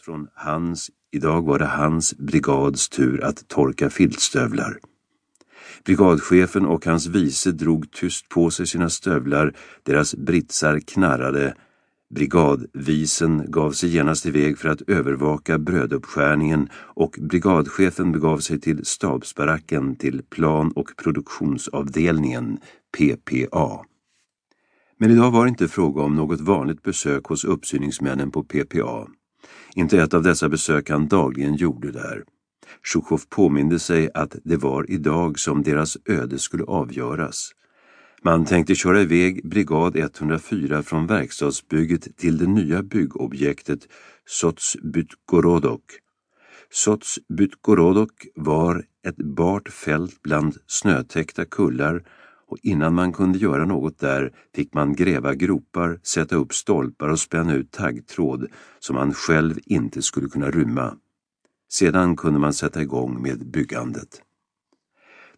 Från hans, idag var det hans brigads tur att torka filtstövlar. Brigadchefen och hans vice drog tyst på sig sina stövlar, deras britsar knarrade. Brigadvisen gav sig genast iväg för att övervaka bröduppskärningen och brigadchefen begav sig till stabsbaracken till plan- och produktionsavdelningen, PPA. Men idag var det inte fråga om något vanligt besök hos uppsyningsmännen på PPA. Inte ett av dessa besök han dagligen gjorde där. Sjukhov påminde sig att det var idag som deras öde skulle avgöras. Man tänkte köra iväg brigad 104 från verkstadsbygget till det nya byggobjektet Sotsbytgorodok. Sotsbytgorodok var ett bart fält bland snötäckta kullar och innan man kunde göra något där fick man gräva gropar, sätta upp stolpar och spänna ut taggtråd som man själv inte skulle kunna rymma. Sedan kunde man sätta igång med byggandet.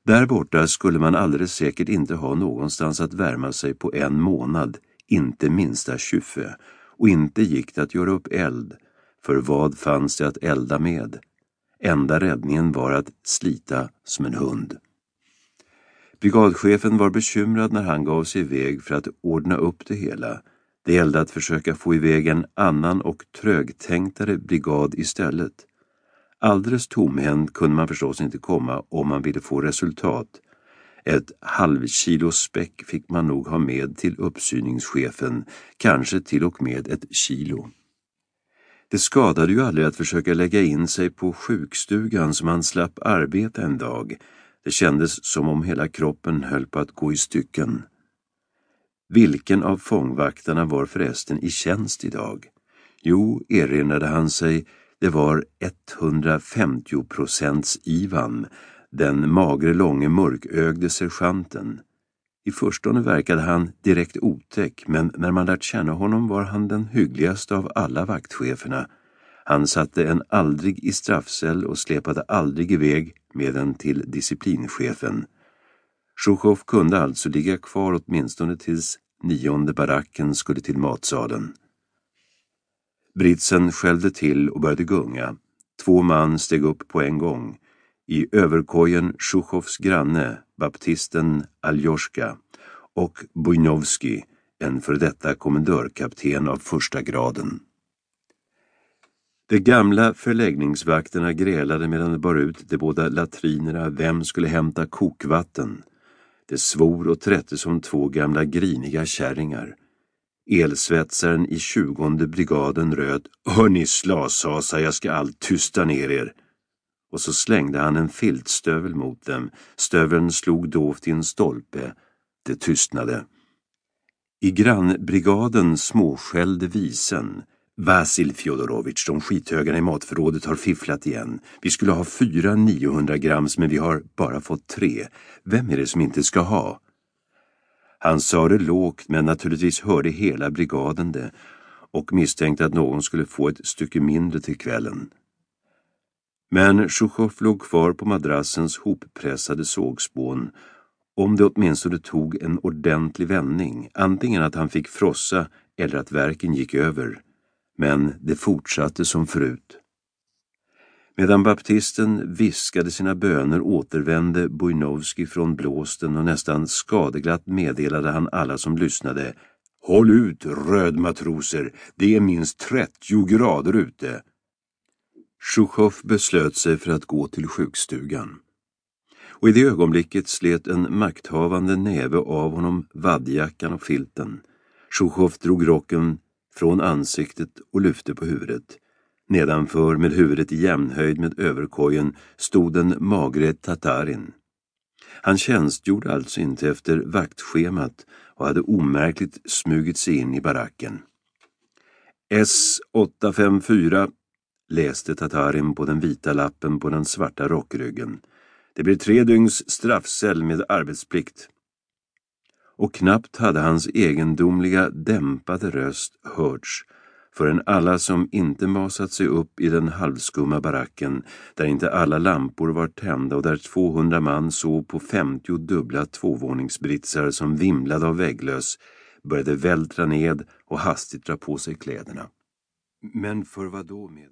Där borta skulle man alldeles säkert inte ha någonstans att värma sig på en månad, inte minsta tjuffe, och inte gick det att göra upp eld, för vad fanns det att elda med? Enda räddningen var att slita som en hund. Brigadchefen var bekymrad när han gav sig iväg för att ordna upp det hela. Det gällde att försöka få iväg en annan och trögtänktare brigad istället. Alldeles tomhänt kunde man förstås inte komma om man ville få resultat. Ett halvkilo späck fick man nog ha med till uppsyningschefen, kanske till och med ett kilo. Det skadade ju aldrig att försöka lägga in sig på sjukstugan så man slapp arbeta en dag. Det kändes som om hela kroppen höll på att gå i stycken. Vilken av fångvaktarna var förresten i tjänst idag? Jo, erinrade han sig, det var 150 procents Ivan, den magre långe mörkögde sergeanten. I förstone verkade han direkt otäck, men när man lärt känna honom var han den hyggligaste av alla vaktcheferna. Han satte en aldrig i straffcell och släpade aldrig iväg med den till disciplinchefen. Sjukhov kunde alltså ligga kvar åtminstone tills nionde baracken skulle till matsalen. Britsen skällde till och började gunga. Två man steg upp på en gång. I överkojen Sjuchovs granne, baptisten Aljoska och Bujnovski, en för detta kommendörkapten av första graden. De gamla förläggningsvakterna grälade medan de bar ut de båda latrinerna vem skulle hämta kokvatten. Det svor och trätte som två gamla griniga kärringar. Elsvetsaren i tjugonde brigaden röt Hörni slashasar, jag ska allt tysta ner er. Och så slängde han en filtstövel mot dem. Stöveln slog dovt i en stolpe. Det tystnade. I grannbrigaden småskällde visen. Vasil Fjodorovitj, de skithögarna i matförrådet har fifflat igen. Vi skulle ha fyra 900 grams men vi har bara fått tre. Vem är det som inte ska ha? Han sa det lågt men naturligtvis hörde hela brigaden det och misstänkte att någon skulle få ett stycke mindre till kvällen. Men Sjuchov låg kvar på madrassens hoppressade sågspån om det åtminstone tog en ordentlig vändning, antingen att han fick frossa eller att verken gick över. Men det fortsatte som förut. Medan baptisten viskade sina böner återvände Bujnovski från blåsten och nästan skadeglatt meddelade han alla som lyssnade Håll ut, rödmatroser, det är minst 30 grader ute. Sjuchov beslöt sig för att gå till sjukstugan. Och i det ögonblicket slet en makthavande näve av honom vadjackan och filten. Sjuchov drog rocken från ansiktet och lyfte på huvudet. Nedanför, med huvudet i jämnhöjd med överkojen, stod den magre tatarin. Han tjänstgjorde alltså inte efter vaktschemat och hade omärkligt smugit sig in i baracken. S854 läste tatarin på den vita lappen på den svarta rockryggen. Det blir tre dygns straffcell med arbetsplikt. Och knappt hade hans egendomliga dämpade röst hörts förrän alla som inte masat sig upp i den halvskumma baracken, där inte alla lampor var tända och där 200 man sov på 50 dubbla tvåvåningsbritsar som vimlade av vägglöss, började vältra ned och hastigt dra på sig kläderna. Men för vad då med